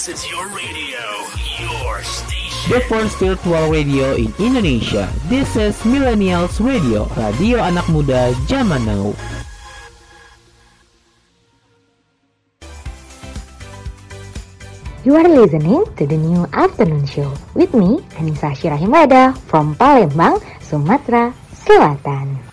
This is your radio, your station. The first virtual radio in Indonesia. This is Millennials Radio, radio anak muda zaman now. You are listening to the new afternoon show with me, Anissa Shirahimada from Palembang, Sumatera Selatan.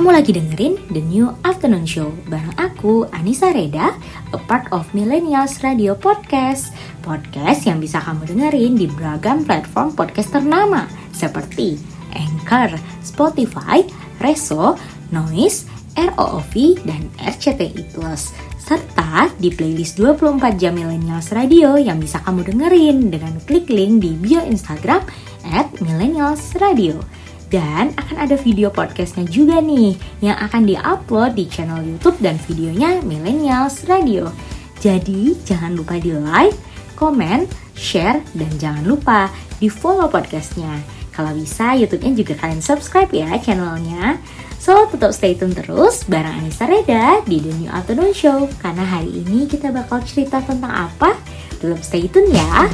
Kamu lagi dengerin The New Afternoon Show bareng aku, Anissa Reda, a part of Millennials Radio Podcast. Podcast yang bisa kamu dengerin di beragam platform podcast ternama seperti Anchor, Spotify, Reso, Noise, ROOV, dan RCTI Plus. Serta di playlist 24 jam Millennials Radio yang bisa kamu dengerin dengan klik link di bio Instagram at Millennials Radio. Dan akan ada video podcastnya juga nih yang akan diupload di channel YouTube dan videonya Millennials Radio. Jadi jangan lupa di like, komen, share, dan jangan lupa di follow podcastnya. Kalau bisa YouTube-nya juga kalian subscribe ya channelnya. So tetap stay tune terus bareng Anissa Reda di The New Afternoon Show Karena hari ini kita bakal cerita tentang apa? Tetap stay tune ya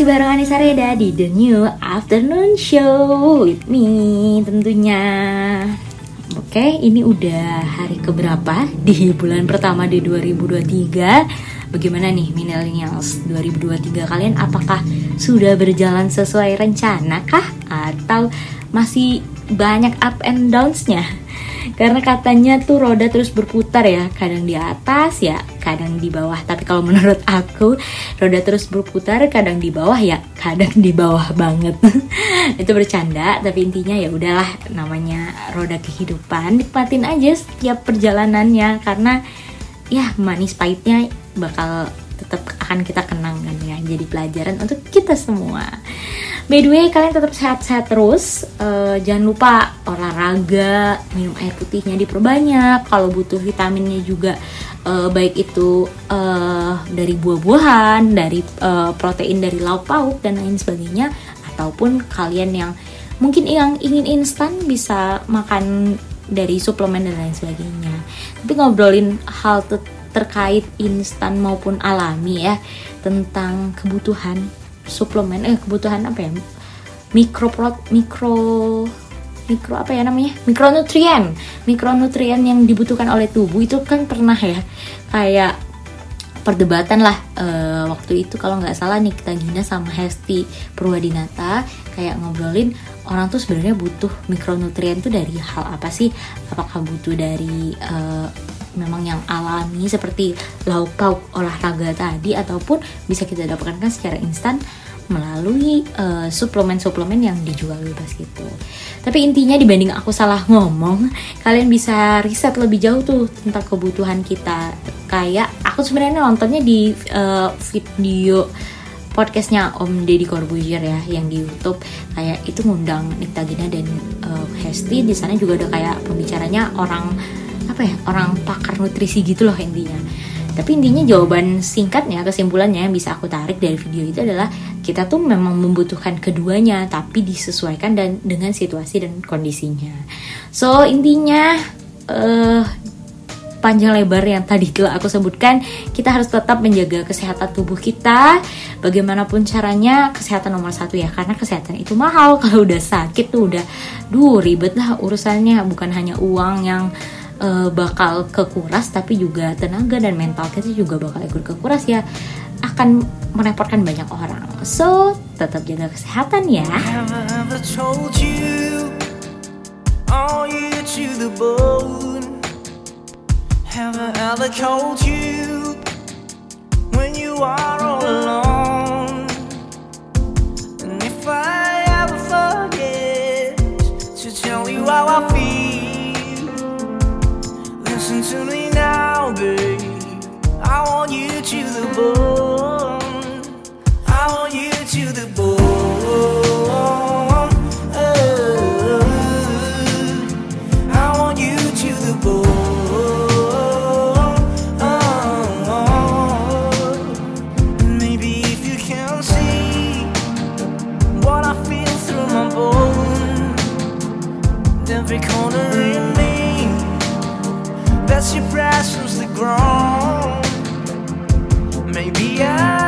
masih bareng Anissa Reda di The New Afternoon Show with me tentunya. Oke, ini udah hari keberapa di bulan pertama di 2023. Bagaimana nih millennials 2023 kalian apakah sudah berjalan sesuai rencana kah atau masih banyak up and downs-nya? Karena katanya tuh roda terus berputar ya, kadang di atas ya, kadang di bawah. Tapi kalau menurut aku, roda terus berputar, kadang di bawah ya, kadang di bawah banget. Itu bercanda, tapi intinya ya udahlah namanya roda kehidupan, nikmatin aja setiap perjalanannya karena ya manis pahitnya bakal tetap akan kita kenang kan ya jadi pelajaran untuk kita semua by the way kalian tetap sehat-sehat terus. Eh, jangan lupa olahraga minum air putihnya diperbanyak. Kalau butuh vitaminnya juga eh, baik itu eh, dari buah-buahan dari eh, protein dari lauk pauk dan lain sebagainya ataupun kalian yang mungkin yang ingin instan bisa makan dari suplemen dan lain sebagainya. Tapi ngobrolin hal te- terkait instan maupun alami ya tentang kebutuhan suplemen eh kebutuhan apa ya? Mikro mikro mikro apa ya namanya? Mikronutrien. Mikronutrien yang dibutuhkan oleh tubuh itu kan pernah ya kayak perdebatan lah eh, waktu itu kalau nggak salah nih kita Gina sama Hesti Purwadinata kayak ngobrolin orang tuh sebenarnya butuh mikronutrien tuh dari hal apa sih? Apakah butuh dari eh, memang yang alami seperti lauk pauk olahraga tadi ataupun bisa kita dapatkan kan secara instan melalui eh, suplemen-suplemen yang dijual bebas gitu. Tapi intinya dibanding aku salah ngomong, kalian bisa riset lebih jauh tuh tentang kebutuhan kita. Kayak aku sebenarnya nontonnya di eh, video podcastnya Om Deddy Corbuzier ya yang di YouTube kayak itu ngundang Nikta Gina dan eh, Hesti di sana juga ada kayak pembicaranya orang apa ya orang pakar nutrisi gitu loh intinya tapi intinya jawaban singkatnya kesimpulannya yang bisa aku tarik dari video itu adalah kita tuh memang membutuhkan keduanya tapi disesuaikan dan dengan situasi dan kondisinya so intinya eh panjang lebar yang tadi telah aku sebutkan, kita harus tetap menjaga kesehatan tubuh kita. Bagaimanapun caranya, kesehatan nomor satu ya, karena kesehatan itu mahal. Kalau udah sakit tuh udah, duh ribet lah urusannya. Bukan hanya uang yang eh, bakal kekuras, tapi juga tenaga dan mental kita juga bakal ikut kekuras ya. Akan merepotkan banyak orang. So, tetap jaga kesehatan ya. Tell you how I feel, to me now, babe. I want you to the bone. Presence the ground. Maybe I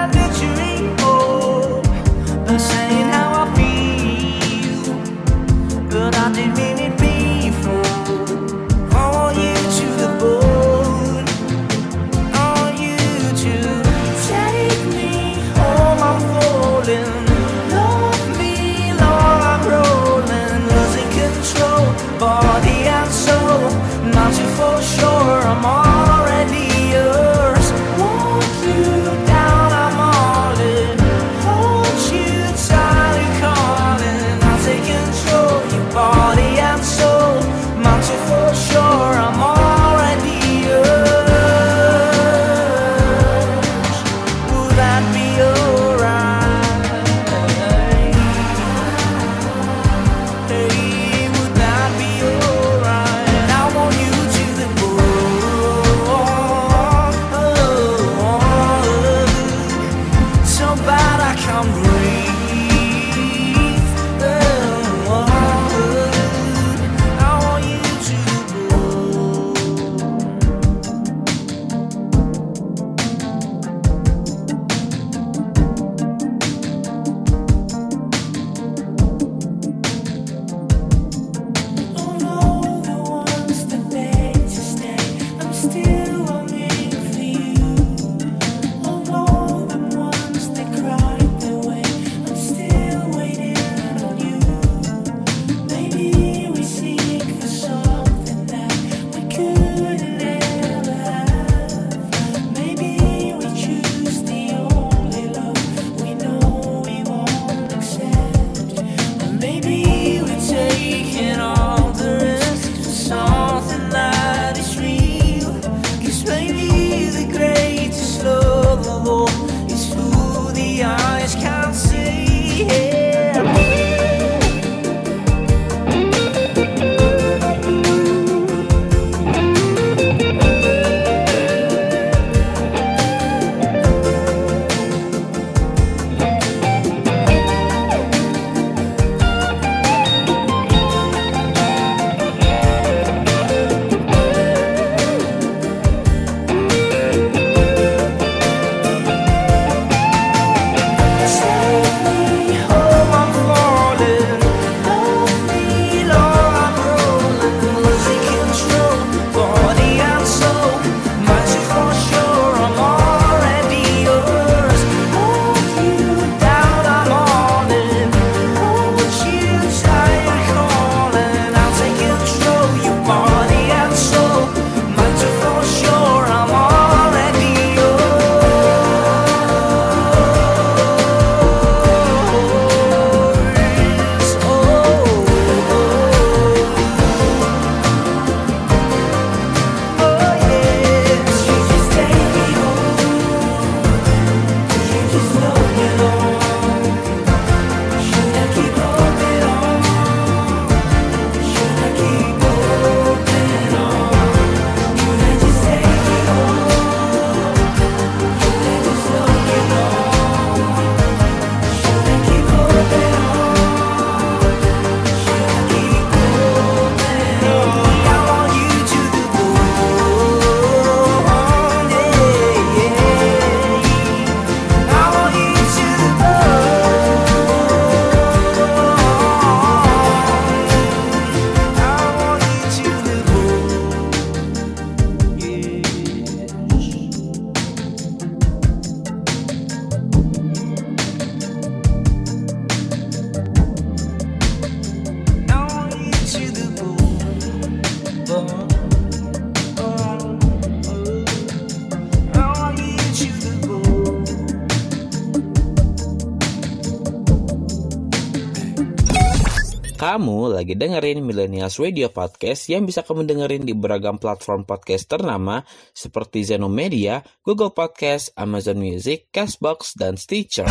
dengerin Millennials Radio Podcast yang bisa kamu dengerin di beragam platform podcast ternama seperti Zeno Media, Google Podcast, Amazon Music, Castbox, dan Stitcher.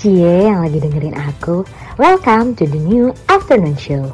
Cie yang lagi dengerin aku, welcome to the new afternoon show.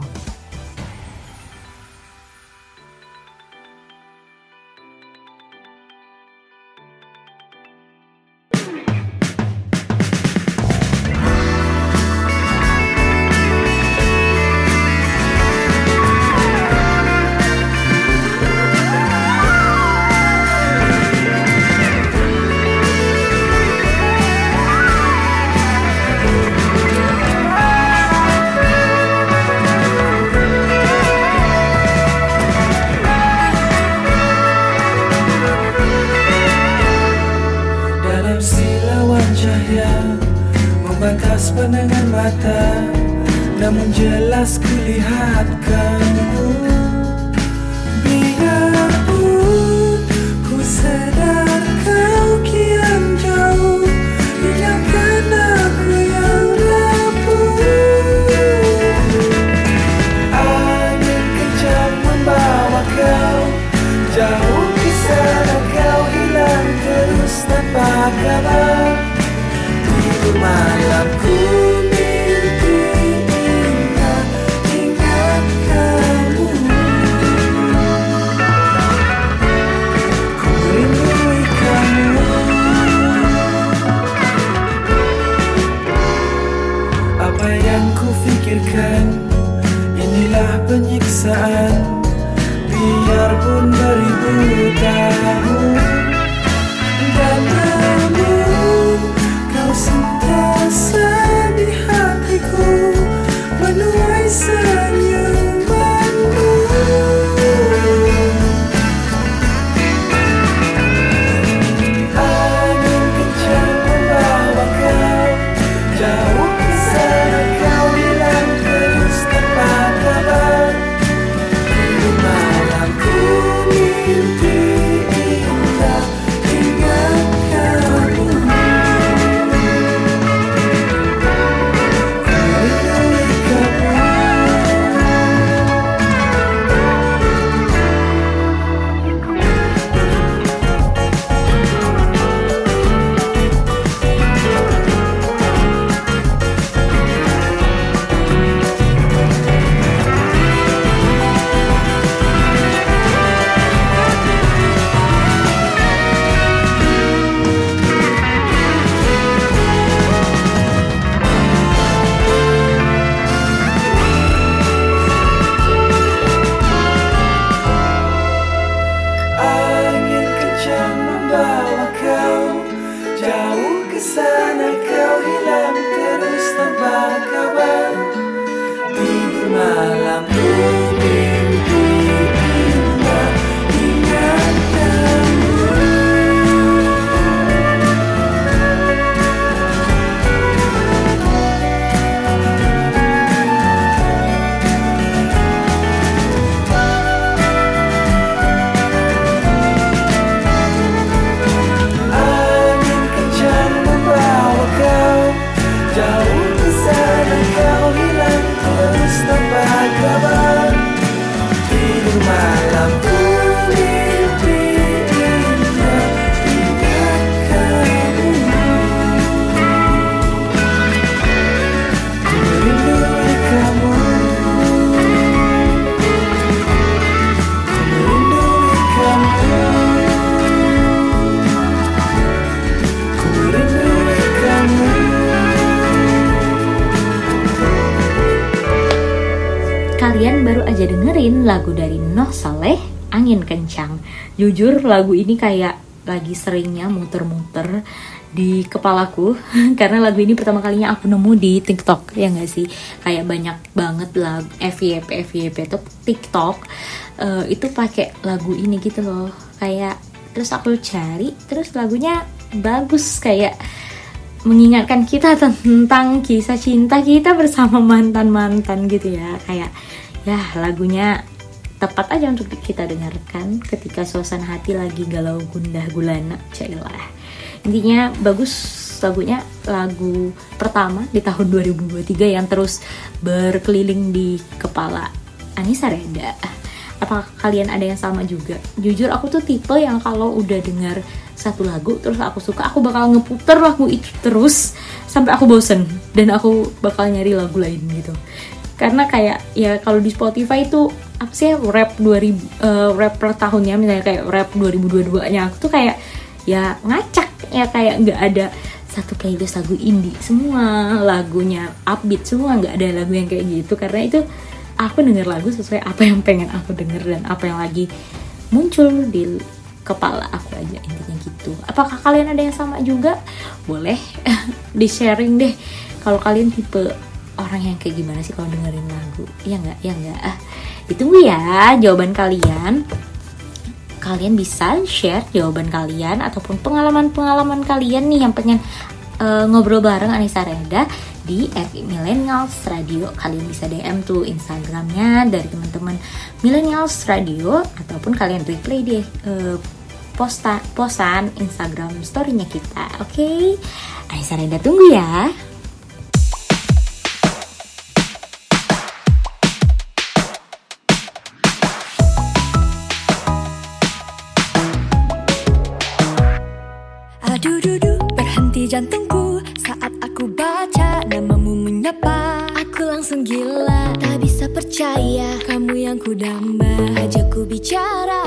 Jauh Noh Saleh, Angin Kencang. Jujur lagu ini kayak lagi seringnya muter-muter di kepalaku karena lagu ini pertama kalinya aku nemu di TikTok ya nggak sih? Kayak banyak banget lagu FYP FYP itu TikTok. Eh, itu pakai lagu ini gitu loh. Kayak terus aku cari terus lagunya bagus kayak mengingatkan kita tentang kisah cinta kita bersama mantan-mantan gitu ya. Kayak ya lagunya tepat aja untuk kita dengarkan ketika suasana hati lagi galau gundah gulana. Cailah. Intinya bagus lagunya lagu pertama di tahun 2023 yang terus berkeliling di kepala Anissa Reda apakah kalian ada yang sama juga? Jujur aku tuh tipe yang kalau udah dengar satu lagu terus aku suka aku bakal ngeputer lagu itu terus sampai aku bosen. Dan aku bakal nyari lagu lain gitu karena kayak ya kalau di Spotify itu apa sih ya, rap 2000 eh, rap per tahunnya misalnya kayak rap 2022 nya aku tuh kayak ya ngacak ya kayak nggak ada satu playlist lagu indie. Semua lagunya upbeat semua nggak ada lagu yang kayak gitu. Karena itu aku denger lagu sesuai apa yang pengen aku denger dan apa yang lagi muncul di kepala aku aja intinya gitu. Apakah kalian ada yang sama juga? Boleh. Di sharing deh. Kalau kalian tipe orang yang kayak gimana sih kalau dengerin lagu ya nggak ya nggak ah ditunggu ya jawaban kalian kalian bisa share jawaban kalian ataupun pengalaman-pengalaman kalian nih yang pengen uh, ngobrol bareng Anissa Reda di Millennials Radio. Kalian bisa DM tuh Instagramnya dari teman-teman Millennials Radio ataupun kalian replay deh uh, posta posan Instagram storynya kita. Oke, okay? Anissa Reda tunggu ya. Ku damba Ajak ku bicara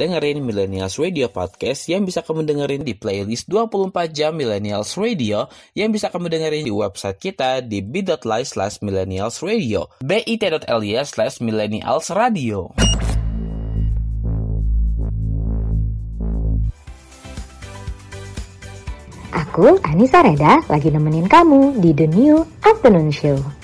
dengerin Millennials Radio Podcast yang bisa kamu dengerin di playlist 24 jam Millennials Radio yang bisa kamu dengerin di website kita di bit.ly slash millennials radio bit.ly slash millennials radio Aku Anissa Reda lagi nemenin kamu di The New Afternoon Show.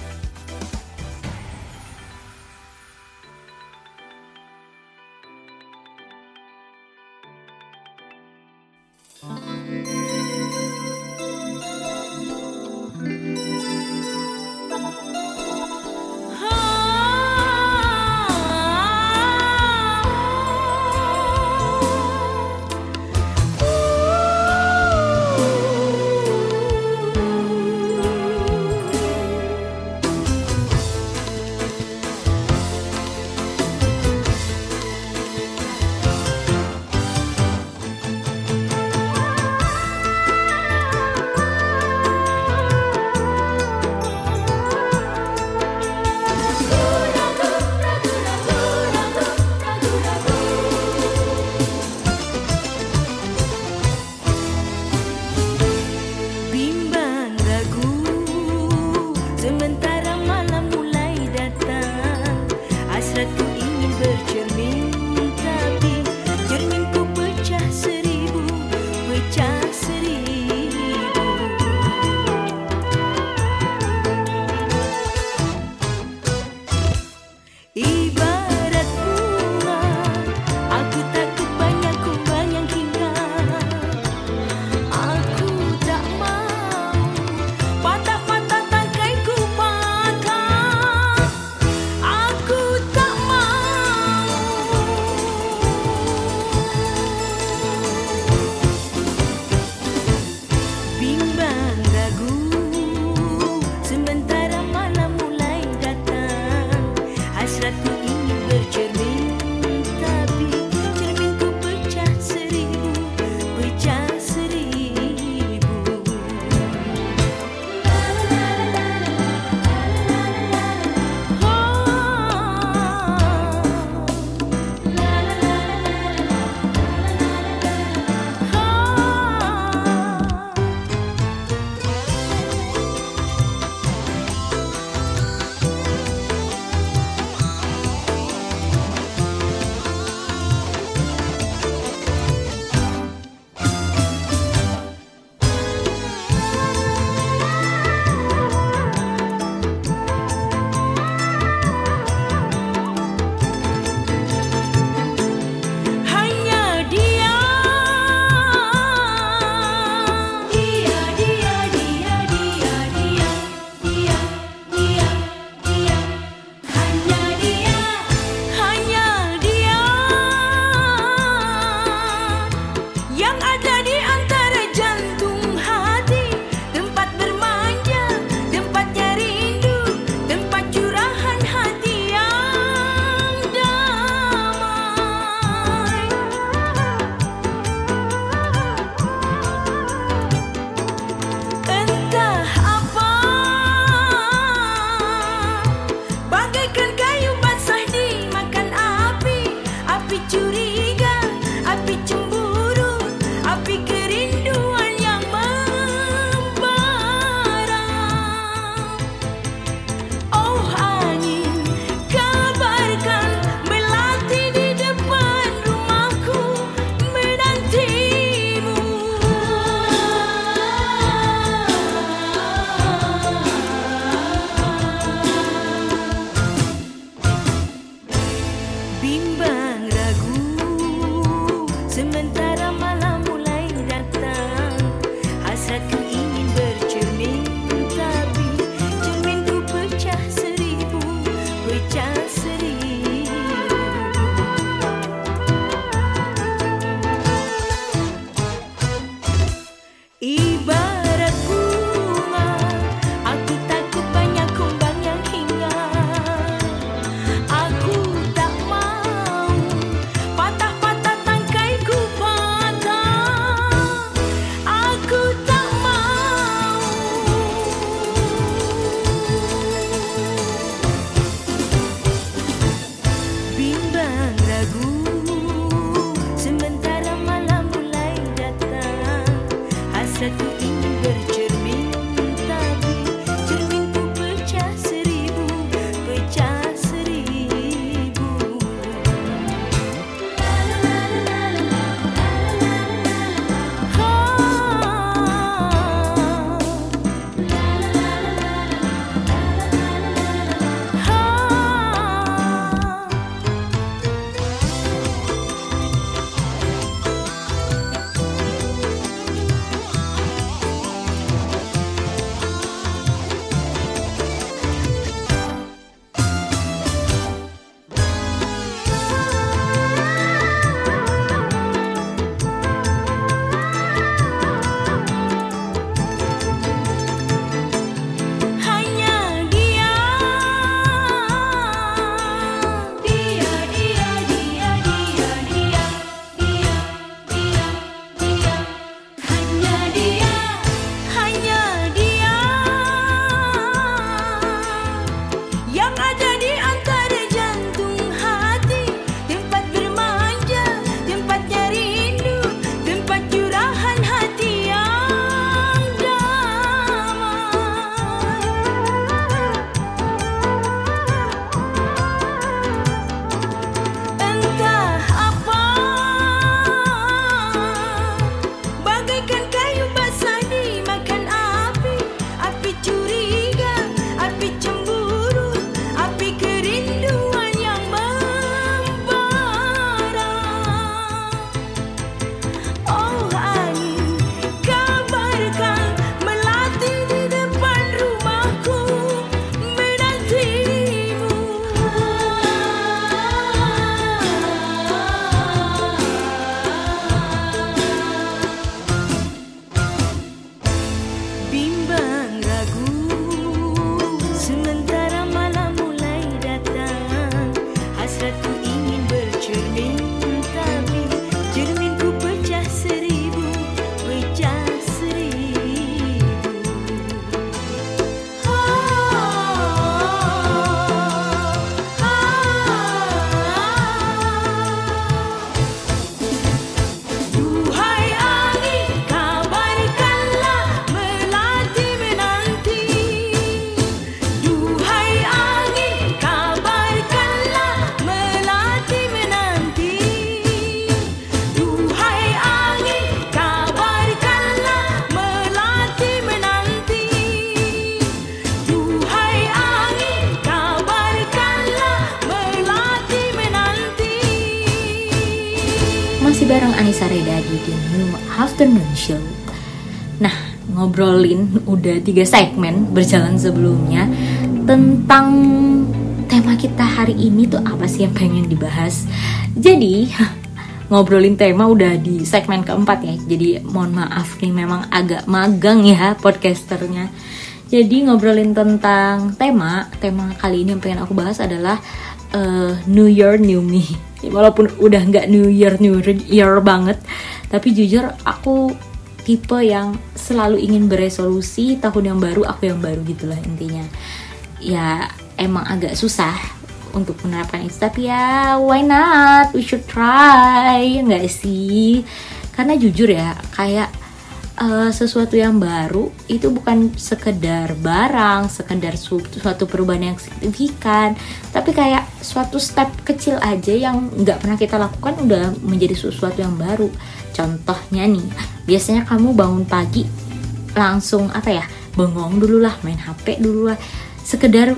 Nah, ngobrolin udah tiga segmen berjalan sebelumnya tentang tema kita hari ini tuh apa sih yang pengen dibahas. Jadi, ngobrolin tema udah di segmen keempat ya. Jadi, mohon maaf nih memang agak magang ya podcasternya. Jadi ngobrolin tentang tema, tema kali ini yang pengen aku bahas adalah uh, New Year New Me. Walaupun udah nggak New Year New Year banget, tapi jujur aku tipe yang selalu ingin beresolusi tahun yang baru aku yang baru gitulah intinya. Ya emang agak susah untuk menerapkan itu, tapi ya why not? We should try, nggak sih? Karena jujur ya kayak uh, sesuatu yang baru itu bukan sekedar barang, sekedar su suatu perubahan yang signifikan, tapi kayak suatu step kecil aja yang nggak pernah kita lakukan udah menjadi sesuatu yang baru. Contohnya nih, biasanya kamu bangun pagi langsung apa ya, bengong dulu lah, main HP dulu lah, sekedar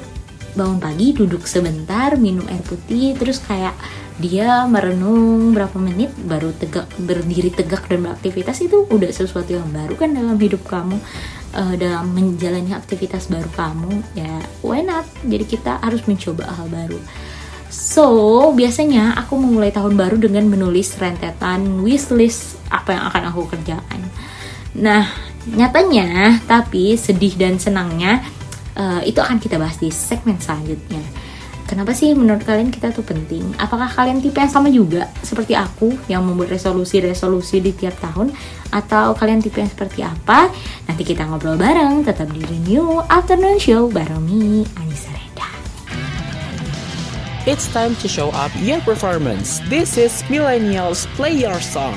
bangun pagi duduk sebentar minum air putih terus kayak dia merenung berapa menit baru tegak berdiri tegak dan beraktivitas itu udah sesuatu yang baru kan dalam hidup kamu uh, dalam menjalani aktivitas baru kamu. Ya why not? Jadi kita harus mencoba hal baru so biasanya aku memulai tahun baru dengan menulis rentetan wishlist apa yang akan aku kerjakan nah nyatanya tapi sedih dan senangnya uh, itu akan kita bahas di segmen selanjutnya Kenapa sih menurut kalian kita tuh penting? Apakah kalian tipe yang sama juga seperti aku yang membuat resolusi-resolusi di tiap tahun? Atau kalian tipe yang seperti apa? Nanti kita ngobrol bareng tetap di Renew Afternoon Show bareng me, Anissa. It's time to show up your performance. This is Millennials Play Your Song.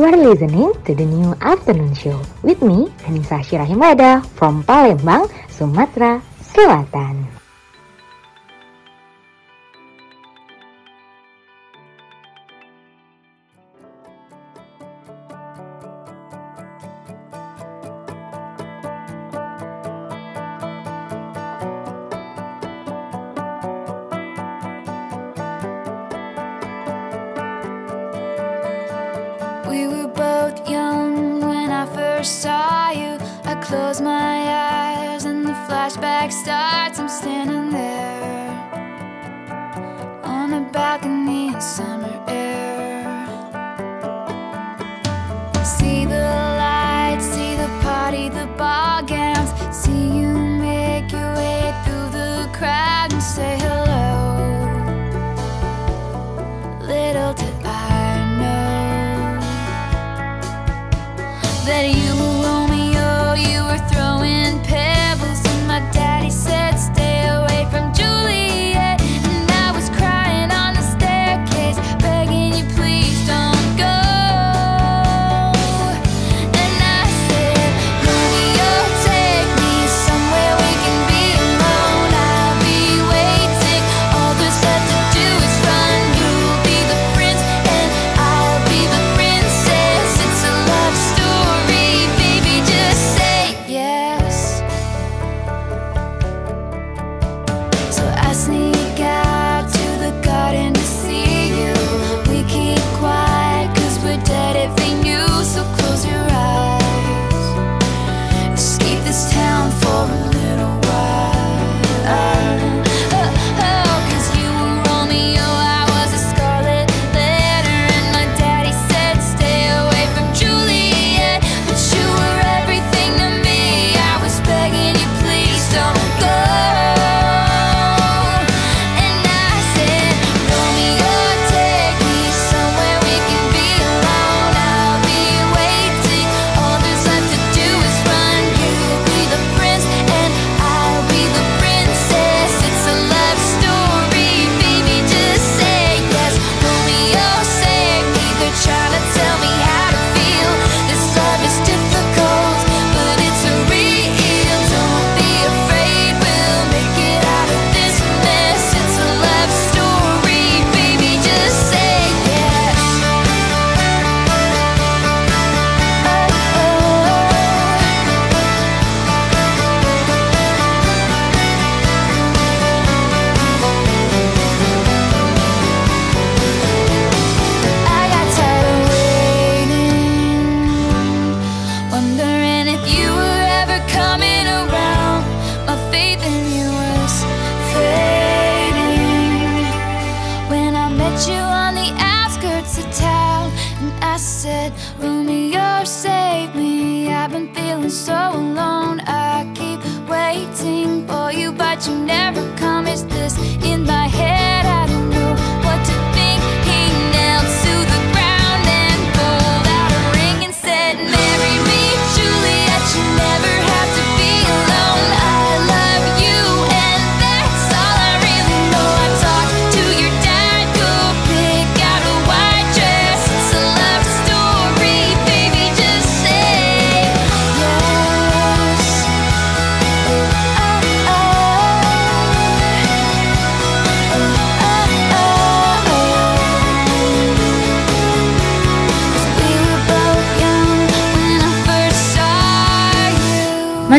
You are listening to the new afternoon show with me, Anissa Syirahimada from Palembang, Sumatera Selatan.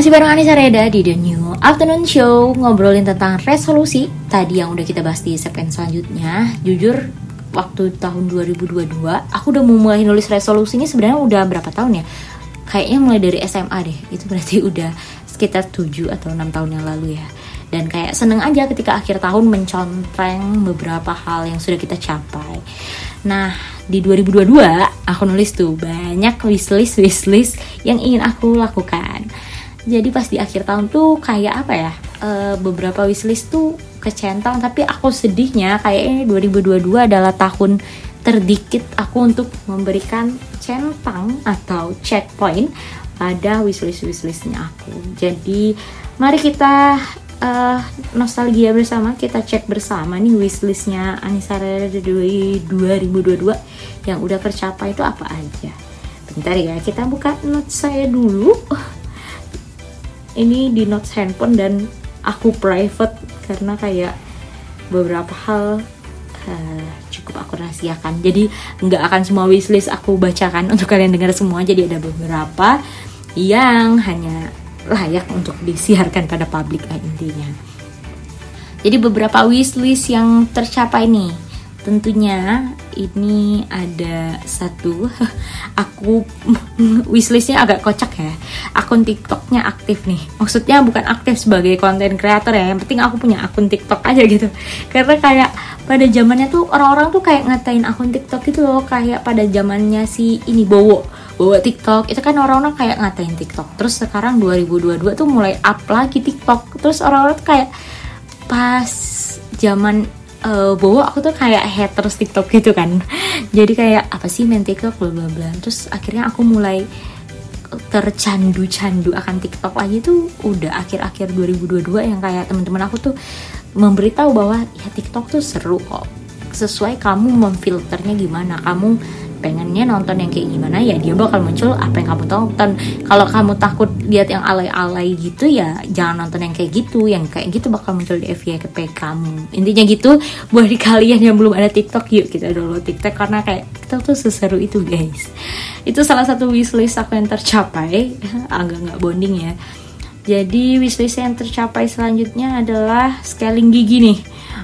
Masih bareng Anissa Reda di The New Afternoon Show Ngobrolin tentang resolusi Tadi yang udah kita bahas di segmen selanjutnya. Jujur waktu tahun 2022 Aku udah mau mulai nulis resolusinya sebenarnya udah berapa tahun ya? Kayaknya mulai dari SMA deh Itu berarti udah sekitar 7 atau 6 tahun yang lalu ya. Dan kayak seneng aja ketika akhir tahun mencontreng beberapa hal yang sudah kita capai. Nah, di 2022 aku nulis tuh banyak wishlist wishlist yang ingin aku lakukan jadi pas di akhir tahun tuh kayak apa ya e, beberapa wishlist tuh kecentang tapi aku sedihnya kayak ini 2022 adalah tahun terdikit aku untuk memberikan centang atau checkpoint pada wishlist wishlistnya aku. Jadi mari kita uh, nostalgia bersama kita cek bersama nih wishlistnya Anissa Rere 2022 yang udah tercapai itu apa aja. Bentar ya kita buka note saya dulu. Ini di notes handphone dan aku private karena kayak beberapa hal eh, cukup aku rahasiakan. Jadi nggak akan semua wishlist aku bacakan untuk kalian dengar semua. Jadi ada beberapa yang hanya layak untuk disiarkan pada publik lah intinya. Jadi beberapa wishlist yang tercapai nih. Tentunya ini ada satu aku wishlistnya agak kocak ya. Akun TikToknya aktif nih. Maksudnya bukan aktif sebagai konten creator ya. Yang penting aku punya akun TikTok aja gitu. Karena kayak pada zamannya tuh orang-orang tuh kayak ngatain akun TikTok gitu loh. Kayak pada zamannya si ini Bowo bawa TikTok itu kan orang-orang kayak ngatain TikTok terus sekarang 2022 tuh mulai up lagi TikTok terus orang-orang tuh kayak pas zaman uh, Bowo aku tuh kayak haters TikTok gitu kan. Jadi kayak apa sih main TikTok bla bla bla. Terus akhirnya aku mulai tercandu-candu akan TikTok lagi tuh udah akhir-akhir 2022 yang kayak teman-teman aku tuh memberitahu bahwa ya TikTok tuh seru kok. Sesuai kamu memfilternya gimana kamu pengennya nonton yang kayak gimana ya dia bakal muncul apa yang kamu tonton. Kalau kamu takut lihat yang alay-alay gitu ya jangan nonton yang kayak gitu. Yang kayak gitu bakal muncul di FYP kamu. Intinya gitu buat di kalian yang belum ada TikTok yuk kita download TikTok. Karena kayak TikTok tuh seseru itu guys. Itu salah satu wishlist aku yang tercapai. Agak nggak bonding ya. Jadi wishlist yang tercapai selanjutnya adalah scaling gigi nih.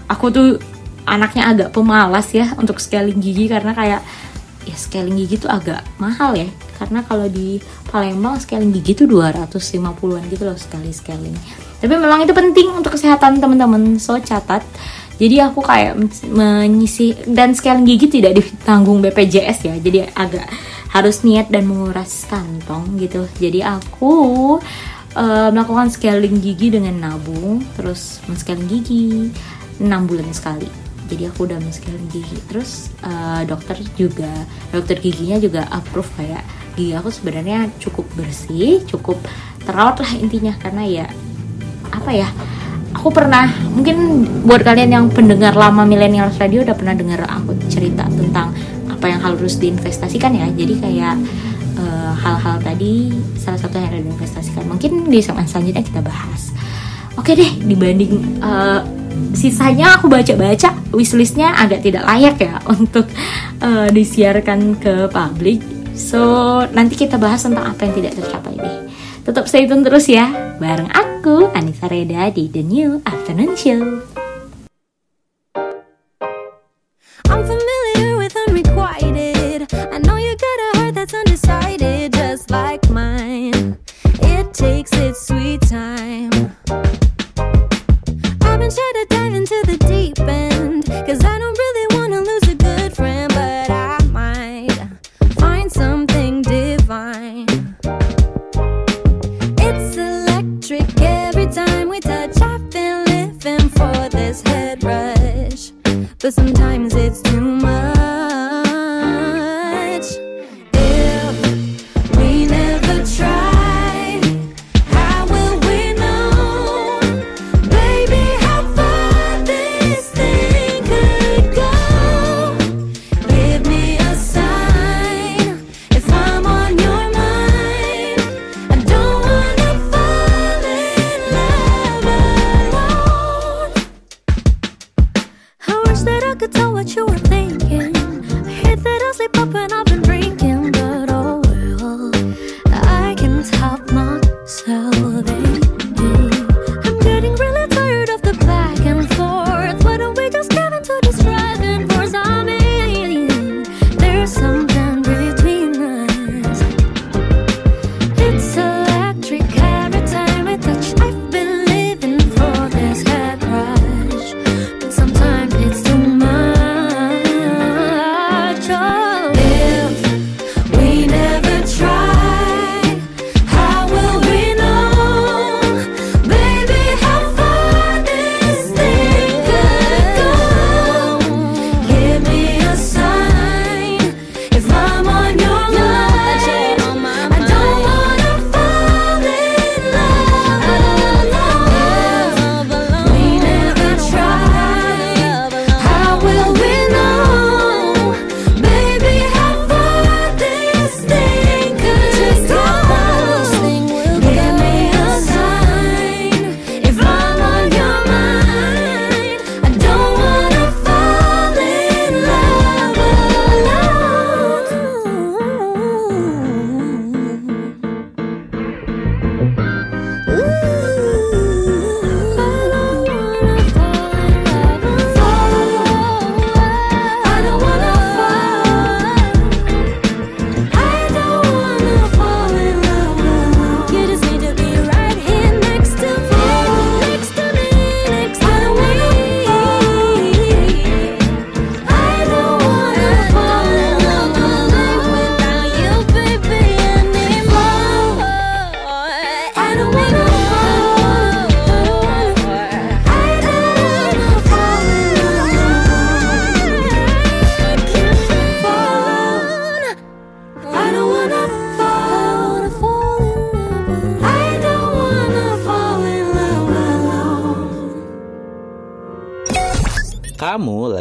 Aku tuh anaknya agak pemalas ya untuk scaling gigi. Karena kayak ya scaling gigi tuh agak mahal ya. Karena kalau di Palembang scaling gigi tuh 250-an gitu loh sekali scaling tapi memang itu penting untuk kesehatan teman-teman. So catat. Jadi aku kayak menyisi dan scaling gigi tidak ditanggung BPJS ya. Jadi agak harus niat dan menguras kantong gitu. Jadi aku uh, melakukan scaling gigi dengan nabung terus men-scaling gigi 6 bulan sekali jadi aku udah men-scaling gigi. Terus uh, dokter juga dokter giginya juga approve kayak gigi aku sebenarnya cukup bersih cukup terawat lah intinya. Karena ya apa ya aku pernah mungkin buat kalian yang pendengar lama milenial radio udah pernah dengar aku cerita tentang apa yang harus diinvestasikan ya. Jadi kayak uh, hal-hal tadi salah satu yang harus diinvestasikan. Mungkin di segmen selanjutnya kita bahas. Oke deh dibanding uh, sisanya aku baca-baca wishlistnya agak tidak layak ya untuk uh, disiarkan ke publik. So nanti kita bahas tentang apa yang tidak tercapai deh. Tetap stay tune terus ya, bareng aku Anissa Reda di The New Afternoon Show. I'm familiar with unrequited. I know you got a that's undecided, just like mine. It takes its sweet time. Listen.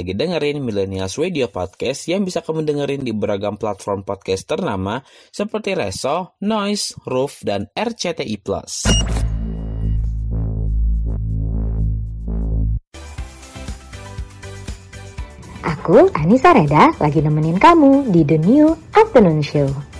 Lagi dengerin Millennials Radio Podcast yang bisa kamu dengerin di beragam platform podcast ternama seperti Reso, Noise, Roof, dan RCTI+. Aku, Anissa Reda, lagi nemenin kamu di The New Afternoon Show.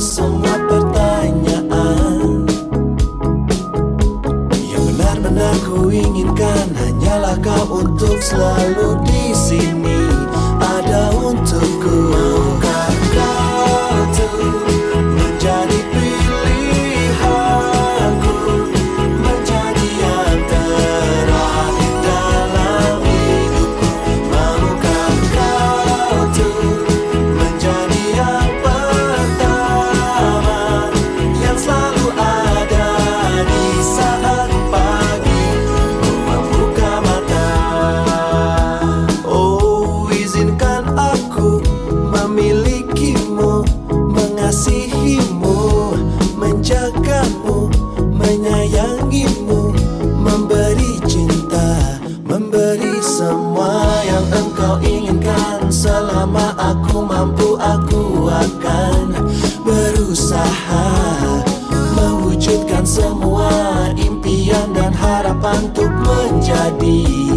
Semua pertanyaan. Yang benar-benar ku inginkan hanyalah kau untuk selalu di sini berusaha mewujudkan semua impian dan harapan untuk menjadi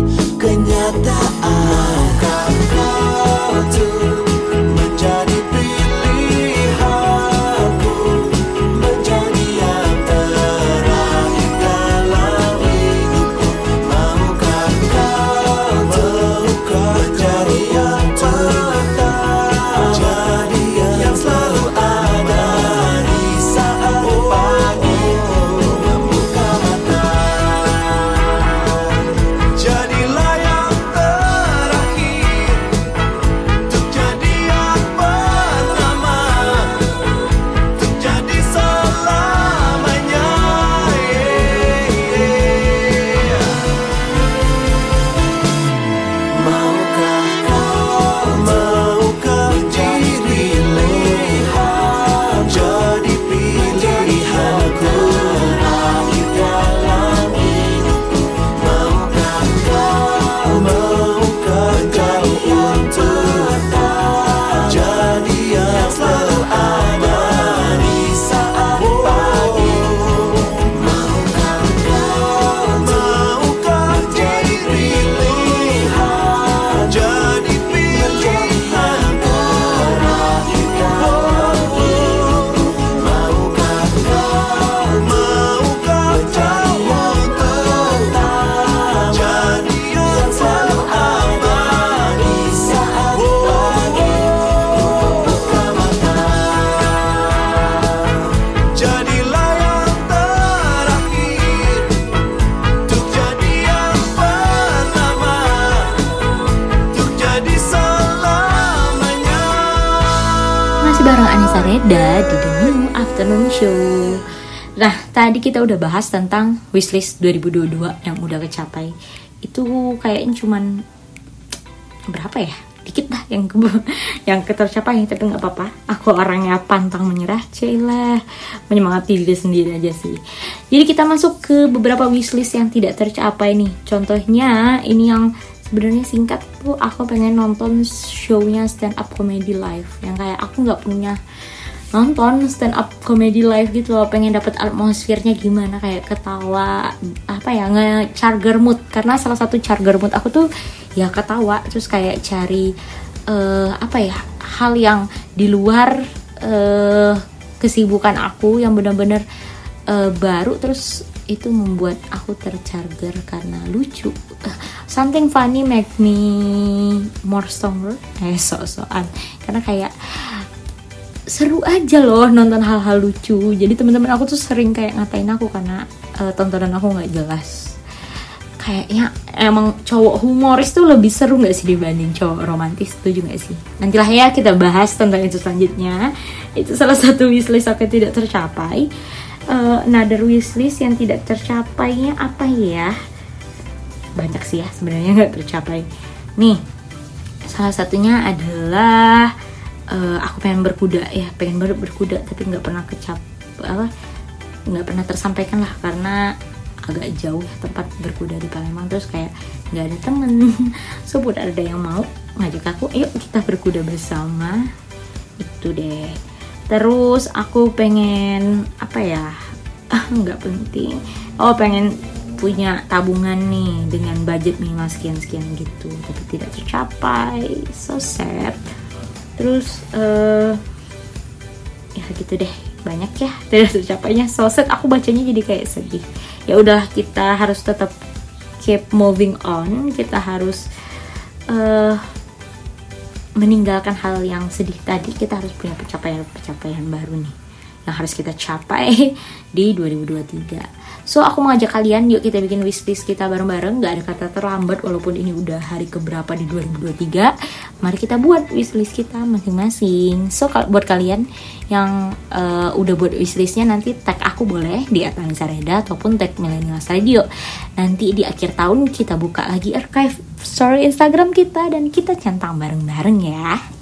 udah bahas tentang wishlist 2022 yang udah kecapai. Itu kayaknya cuman berapa ya? Dikit dah yang ke yang ketercapai tapi nggak apa-apa. Aku orangnya pantang menyerah, celah menyemangati diri sendiri aja sih. Jadi kita masuk ke beberapa wishlist yang tidak tercapai nih. Contohnya ini yang sebenarnya singkat tuh aku pengen nonton show-nya stand up comedy live yang kayak aku nggak punya nonton stand up comedy live gitu loh pengen dapat atmosfernya gimana kayak ketawa apa ya nge-charger mood. Karena salah satu charger mood aku tuh ya ketawa terus kayak cari eh, apa ya hal yang di luar eh, kesibukan aku yang benar-benar eh, baru terus itu membuat aku tercharger karena lucu. Something funny make me more stronger. Eh so-soan karena kayak seru aja loh nonton hal-hal lucu. Jadi teman-teman aku tuh sering kayak ngatain aku karena eh, tontonan aku nggak jelas. Kayaknya emang cowok humoris tuh lebih seru nggak sih dibanding cowok romantis setuju nggak sih? Nantilah ya kita bahas tentang itu selanjutnya. Itu salah satu wishlist aku yang tidak tercapai. Eh, another wishlist yang tidak tercapainya apa ya? Banyak sih ya sebenarnya nggak tercapai. Nih salah satunya adalah eh, aku pengen berkuda ya pengen banget berkuda tapi nggak pernah kecap apa nggak pernah tersampaikan lah karena agak jauh ya tempat berkuda di Palembang terus kayak nggak ada temen. So buat ada yang mau ngajak aku yuk kita berkuda bersama. Itu deh. Terus aku pengen apa ya ah nggak penting. Oh pengen punya tabungan nih dengan budget minimal sekian sekian gitu tapi tidak tercapai. So sad terus eh ya gitu deh banyak ya tidak tercapainya so sad aku bacanya jadi kayak sedih. Ya udahlah kita harus tetap keep moving on. Kita harus eh meninggalkan hal yang sedih tadi. Kita harus punya pencapaian-pencapaian baru nih yang harus kita capai di 2023 so aku mengajak kalian yuk kita bikin wishlist kita bareng-bareng. Gak ada kata terlambat walaupun ini udah hari keberapa di 2023 mari kita buat wishlist kita masing-masing. So kal- buat kalian yang eh, udah buat wishlistnya nanti tag aku boleh di Atanisa Reda ataupun tag Millennials Radio. Nanti di akhir tahun kita buka lagi archive story Instagram kita dan kita centang bareng-bareng ya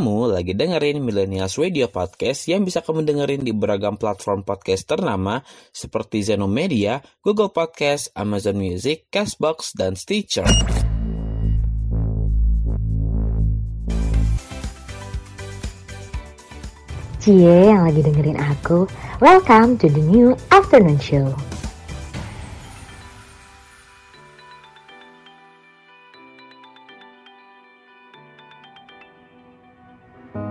Kamu lagi dengerin Millennials Radio Podcast yang bisa kamu dengerin di beragam platform podcast ternama seperti Zeno Media, Google Podcast, Amazon Music, Castbox, dan Stitcher. Cie yang lagi dengerin aku, welcome to the new afternoon show.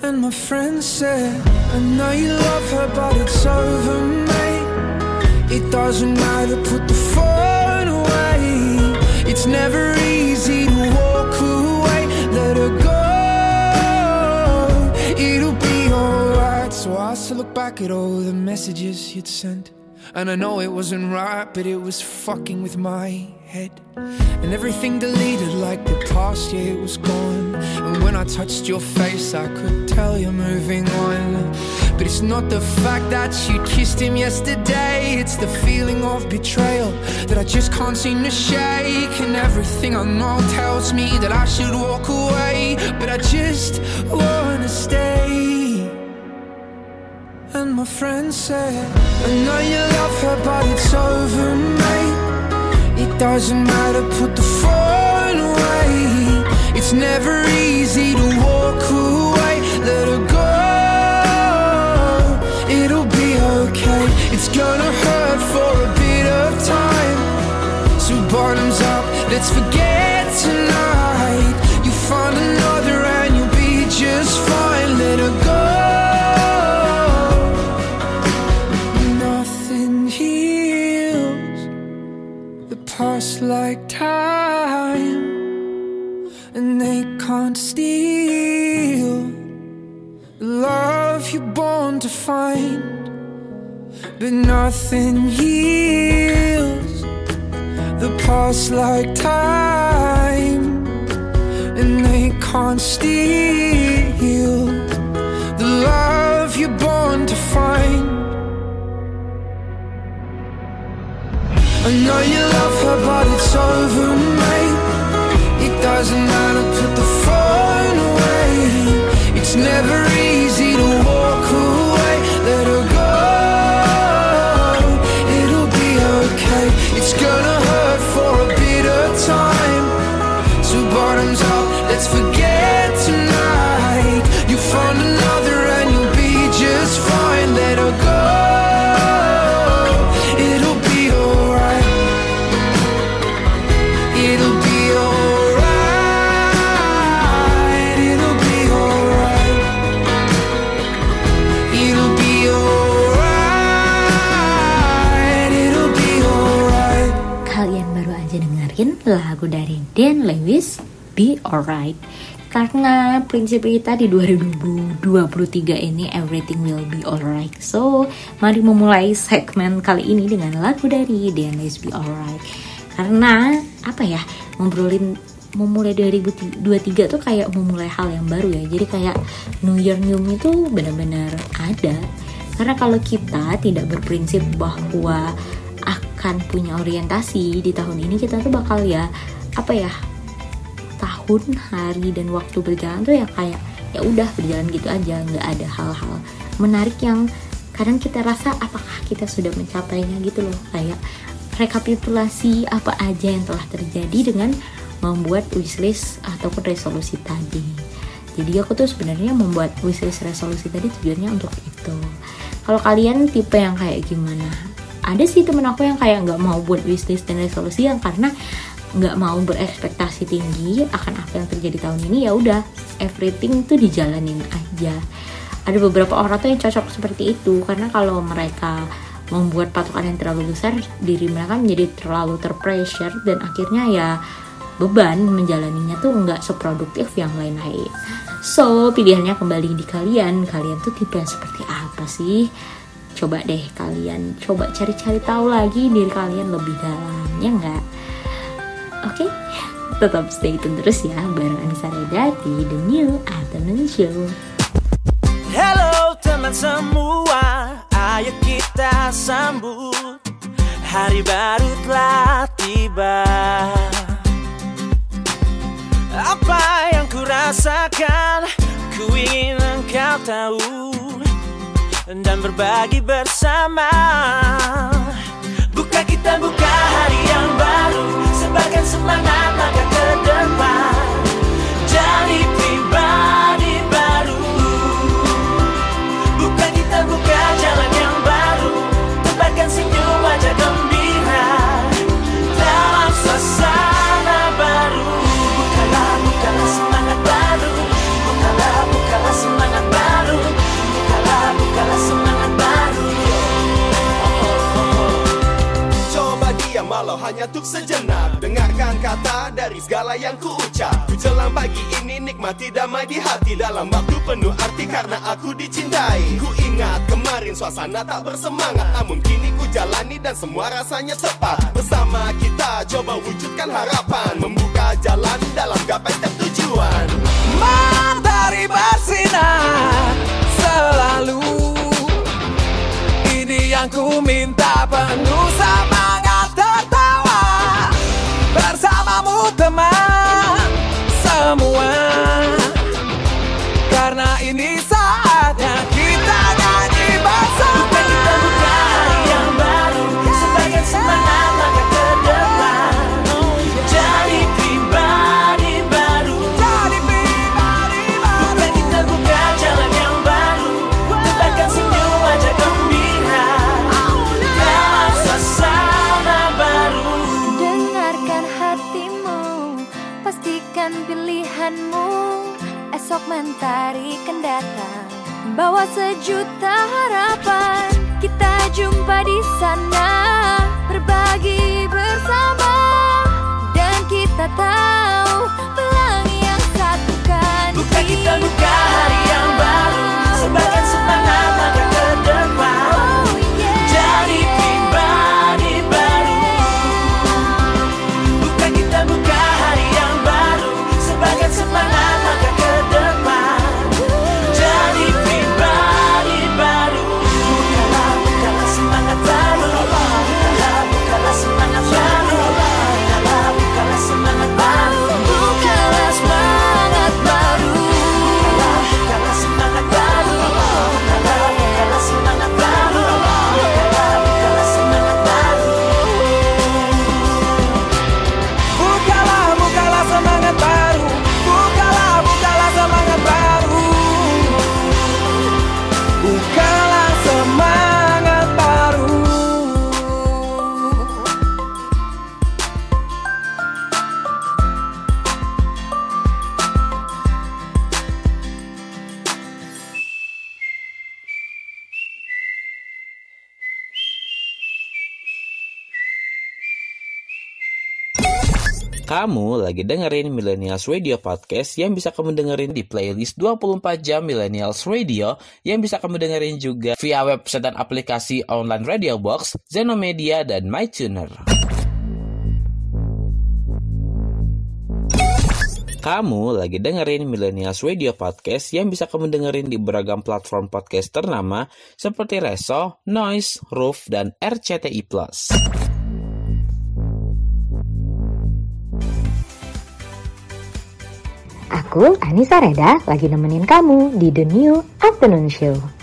And my friend said, I know you love her, but it's over, mate. It doesn't matter, put the phone away. It's never easy to walk away, let her go. It'll be alright. So I still look back at all the messages you'd sent. And I know it wasn't right, but it was fucking with my head. And everything deleted like the past year was gone. And when I touched your face, I could tell you're moving on. But it's not the fact that you kissed him yesterday, it's the feeling of betrayal that I just can't seem to shake. And everything I know tells me that I should walk away, but I just wanna stay. And my friend said, I know you love her, but it's over, mate. It doesn't matter, put the phone away. It's never easy to walk away, let her go. It'll be okay, it's gonna hurt for a bit of time. So, bottoms up, let's forget tonight. Like time, and they can't steal the love you're born to find. But nothing heals the past like time, and they can't steal the love you're born to find. I know you love her, but it's over, mate. It doesn't matter, put the phone away. It's never easy lagu dari Dan Lewis, Be Alright. karena prinsip kita di 2023 ini everything will be alright. So, mari memulai segmen kali ini dengan lagu dari Dennis Be Alright. Karena apa ya, ngobrolin memulai 2023 tuh kayak memulai hal yang baru ya. Jadi kayak New Year New Me itu benar-benar ada. Karena kalau kita tidak berprinsip bahwa akan punya orientasi di tahun ini kita tuh bakal ya apa ya tahun hari dan waktu berjalan tuh ya kayak ya udah berjalan gitu aja nggak ada hal-hal menarik yang kadang kita rasa apakah kita sudah mencapainya gitu loh. Kayak rekapitulasi apa aja yang telah terjadi dengan membuat wishlist ataupun resolusi tadi. Jadi aku tuh sebenarnya membuat wishlist resolusi tadi tujuannya untuk itu. Kalau kalian tipe yang kayak gimana ada sih temen aku yang kayak nggak mau buat wishlist dan resolusi yang karena nggak mau berekspektasi tinggi akan apa yang terjadi tahun ini ya udah everything tuh dijalanin aja. Ada beberapa orang tuh yang cocok seperti itu karena kalau mereka membuat patokan yang terlalu besar diri mereka menjadi terlalu terpressure dan akhirnya ya beban menjalaninya tuh nggak seproduktif yang lain-lain. So pilihannya kembali di kalian. Kalian tuh tipe yang seperti apa sih coba deh kalian coba cari-cari tahu lagi diri kalian lebih dalam ya Oke, tetap stay tune terus ya bareng Anissa Reda di The New Afternoon Show. Hello teman semua, ayo kita sambut. Hari baru telah tiba. Apa yang ku rasakan, ku ingin engkau tahu Dan berbagi bersama. Buka kita buka hari yang baru Sebarkan semangat langkah ke depan. Jadi pribadi baru. Buka kita buka jalan hanya untuk sejenak. Dengarkan kata dari segala yang ku ucap Ku jelang pagi ini nikmati damai di hati. Dalam waktu penuh arti karena aku dicintai. Ku ingat kemarin suasana tak bersemangat. Namun kini ku jalani dan semua rasanya tepat. Bersama kita coba wujudkan harapan. Membuka jalan dalam gapai setiap tujuan Matahari bersinar selalu. Ini yang ku minta penuh semangat Teman semua. Karena ini mentari kan datang, bawa sejuta harapan. Kita jumpa di sana, berbagi bersama, dan kita tahu pelangi yang satukan. Bukan kita buka hari yang baru Sebarkan dengerin Millennials Radio Podcast yang bisa kamu dengerin di playlist 24 jam Millennials Radio yang bisa kamu dengerin juga via website dan aplikasi online Radio Box, Zenomedia, dan MyTuner. Kamu lagi dengerin Millennials Radio Podcast yang bisa kamu dengerin di beragam platform podcast ternama seperti Reso, Noise, Roof, dan RCTI+. Aku, Anissa Reda, lagi nemenin kamu di The New Afternoon Show.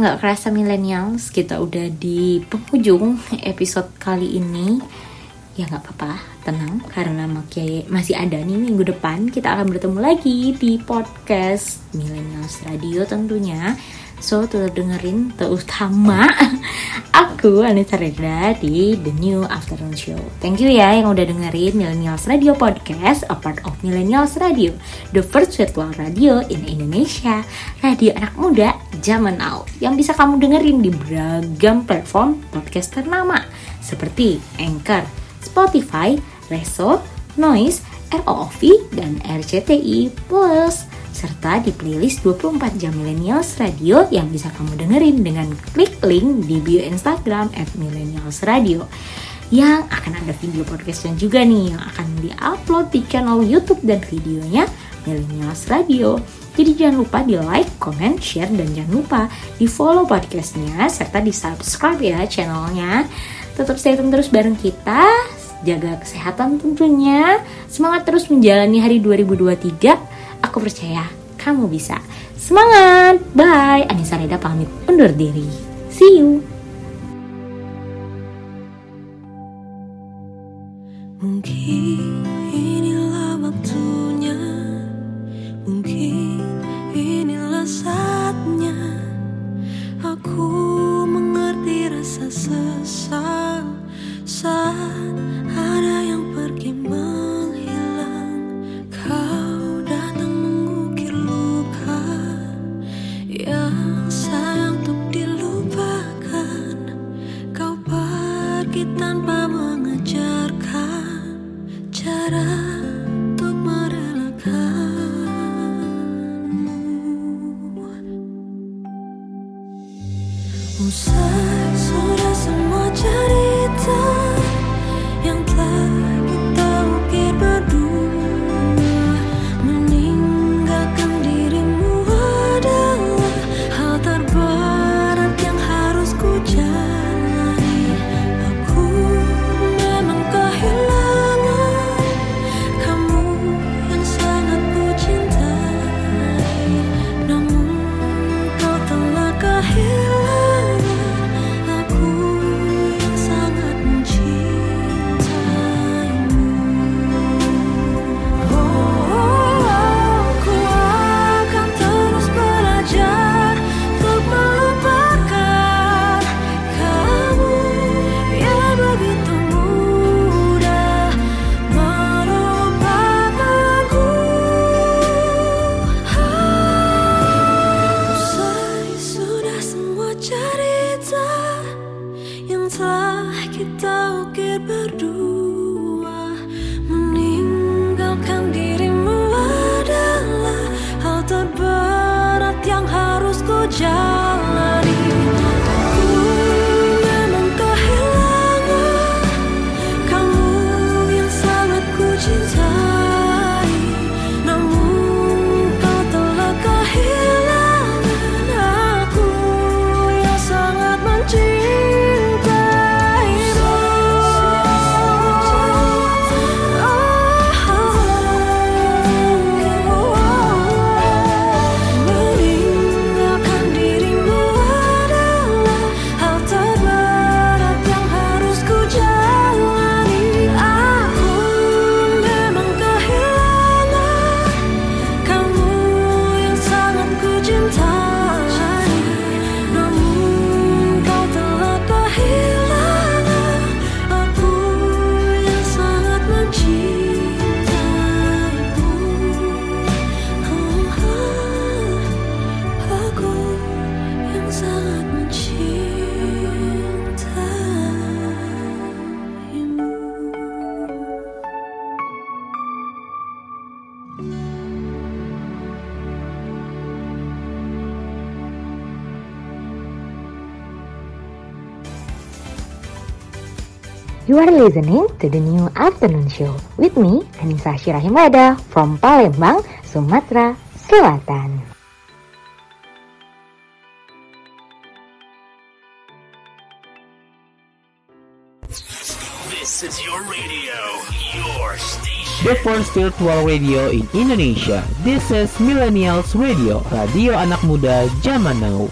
Nggak kerasa millennials kita udah di penghujung episode kali ini. Ya nggak apa-apa tenang. Karena masih ada nih minggu depan kita akan bertemu lagi di podcast Millennials Radio tentunya So tetap dengerin terutama aku Anissa Reda di The New Afternoon Show. Thank you ya yang udah dengerin Millennials Radio Podcast A part of Millennials Radio The first virtual radio in Indonesia. Radio anak muda zaman now Yang bisa kamu dengerin di beragam platform podcast ternama Seperti Anchor, Spotify, Reso, Noise, ROOV, dan RCTI Plus serta di playlist 24 jam Millennials Radio yang bisa kamu dengerin dengan klik link di bio Instagram at Millennials Radio yang akan ada video podcastnya juga nih yang akan diupload di channel YouTube dan videonya Millennials Radio. Jadi jangan lupa di like, comment, share, dan jangan lupa di follow podcastnya serta di subscribe ya channelnya. Tetap stay tune terus bareng kita, jaga kesehatan tentunya. Semangat terus menjalani hari 2023. Aku percaya kamu bisa. Semangat! Bye! Anissa Reda pamit undur diri. See you! Mungkin inilah waktunya Mungkin inilah saatnya Aku mengerti rasa sesal Saat ada yang pergi 사랑. You are listening to the new afternoon show with me, Anissa Shirahimada from Palembang, Sumatera Selatan. This is your radio, your station. The first virtual radio in Indonesia. This is Millennials Radio, radio anak muda zaman now.